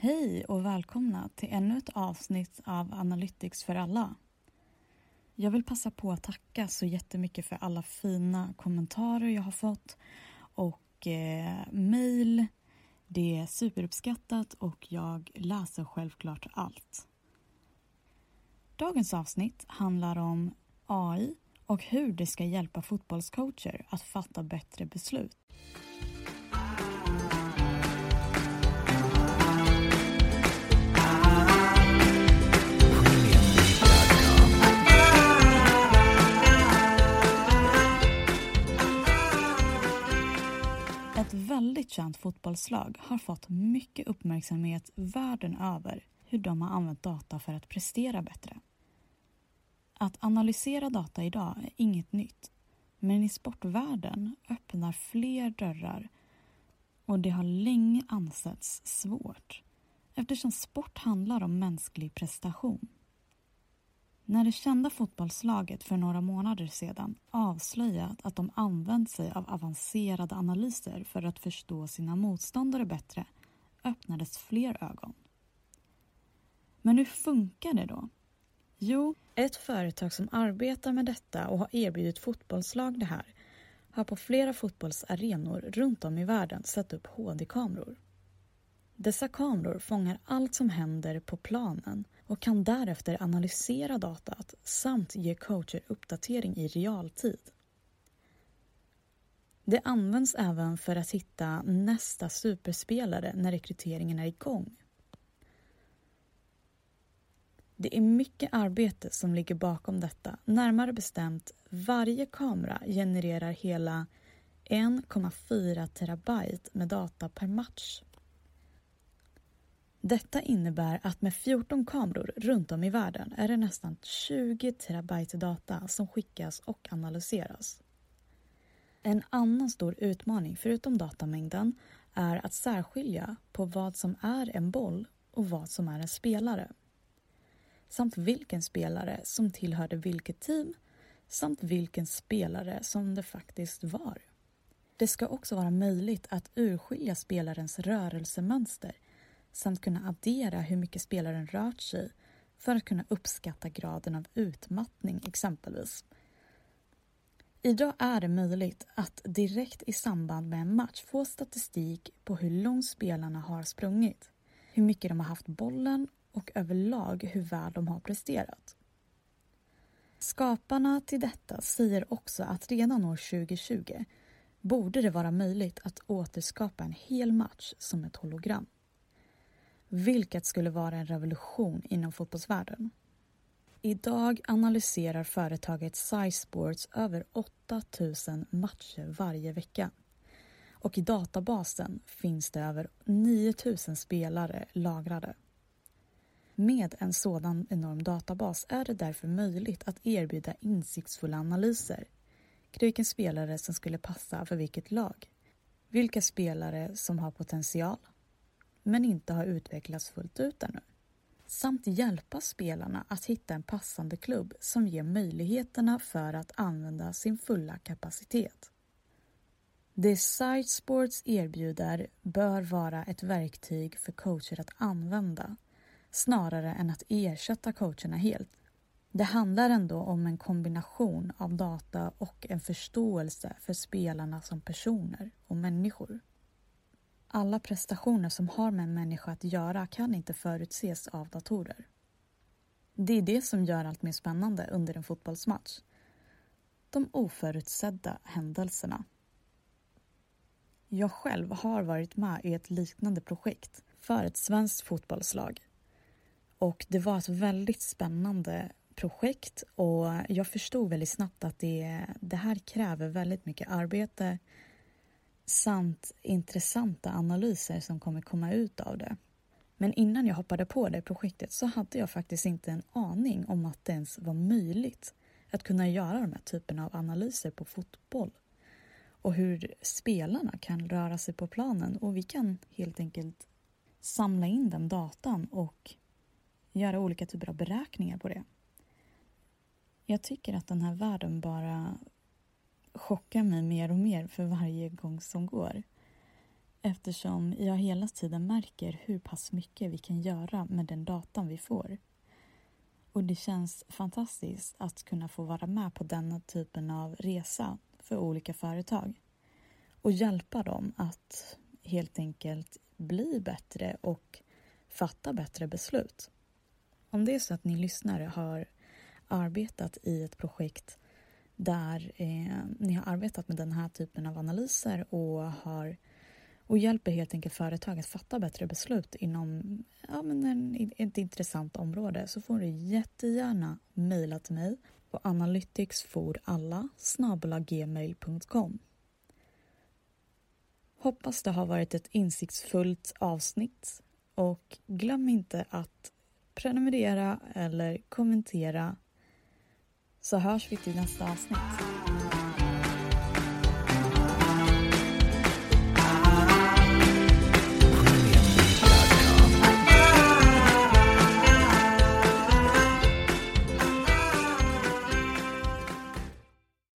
Hej och välkomna till ännu ett avsnitt av Analytics för alla. Jag vill passa på att tacka så jättemycket för alla fina kommentarer jag har fått och eh, mejl. Det är superuppskattat och jag läser självklart allt. Dagens avsnitt handlar om AI och hur det ska hjälpa fotbollscoacher att fatta bättre beslut. Väldigt fotbollslag har fått mycket uppmärksamhet världen över hur de har använt data för att prestera bättre. Att analysera data idag är inget nytt men i sportvärlden öppnar fler dörrar och det har länge ansetts svårt eftersom sport handlar om mänsklig prestation. När det kända fotbollslaget för några månader sedan avslöjat att de använt sig av avancerade analyser för att förstå sina motståndare bättre öppnades fler ögon. Men hur funkar det då? Jo, ett företag som arbetar med detta och har erbjudit fotbollslag det här har på flera fotbollsarenor runt om i världen satt upp HD-kameror. Dessa kameror fångar allt som händer på planen och kan därefter analysera datat samt ge coacher uppdatering i realtid. Det används även för att hitta nästa superspelare när rekryteringen är igång. Det är mycket arbete som ligger bakom detta. Närmare bestämt, varje kamera genererar hela 1,4 terabyte med data per match. Detta innebär att med 14 kameror runt om i världen är det nästan 20 terabyte data som skickas och analyseras. En annan stor utmaning förutom datamängden är att särskilja på vad som är en boll och vad som är en spelare. Samt vilken spelare som tillhörde vilket team samt vilken spelare som det faktiskt var. Det ska också vara möjligt att urskilja spelarens rörelsemönster samt kunna addera hur mycket spelaren rört sig för att kunna uppskatta graden av utmattning exempelvis. Idag är det möjligt att direkt i samband med en match få statistik på hur långt spelarna har sprungit, hur mycket de har haft bollen och överlag hur väl de har presterat. Skaparna till detta säger också att redan år 2020 borde det vara möjligt att återskapa en hel match som ett hologram vilket skulle vara en revolution inom fotbollsvärlden. Idag analyserar företaget SciSports över 8000 matcher varje vecka. Och i databasen finns det över 9000 spelare lagrade. Med en sådan enorm databas är det därför möjligt att erbjuda insiktsfulla analyser kring vilken spelare som skulle passa för vilket lag. Vilka spelare som har potential men inte har utvecklats fullt ut ännu. Samt hjälpa spelarna att hitta en passande klubb som ger möjligheterna för att använda sin fulla kapacitet. Det Sidesports erbjuder bör vara ett verktyg för coacher att använda snarare än att ersätta coacherna helt. Det handlar ändå om en kombination av data och en förståelse för spelarna som personer och människor. Alla prestationer som har med en människa att göra kan inte förutses av datorer. Det är det som gör allt mer spännande under en fotbollsmatch. De oförutsedda händelserna. Jag själv har varit med i ett liknande projekt för ett svenskt fotbollslag. Och det var ett väldigt spännande projekt och jag förstod väldigt snabbt att det, det här kräver väldigt mycket arbete, samt intressanta analyser som kommer komma ut av det. Men innan jag hoppade på det projektet så hade jag faktiskt inte en aning om att det ens var möjligt att kunna göra de här typerna av analyser på fotboll och hur spelarna kan röra sig på planen och vi kan helt enkelt samla in den datan och göra olika typer av beräkningar på det. Jag tycker att den här världen bara chockar mig mer och mer för varje gång som går. eftersom jag hela tiden märker hur pass mycket vi kan göra med den datan vi får. Och det känns fantastiskt att kunna få vara med på denna typen av resa för olika företag och hjälpa dem att helt enkelt bli bättre och fatta bättre beslut. Om det är så att ni lyssnare har arbetat i ett projekt där eh, ni har arbetat med den här typen av analyser och, har, och hjälper helt enkelt företag att fatta bättre beslut inom ja, men en, ett intressant område så får du jättegärna mejla till mig på analyticsforalla gmail.com. Hoppas det har varit ett insiktsfullt avsnitt och glöm inte att prenumerera eller kommentera så hörs vi till nästa avsnitt.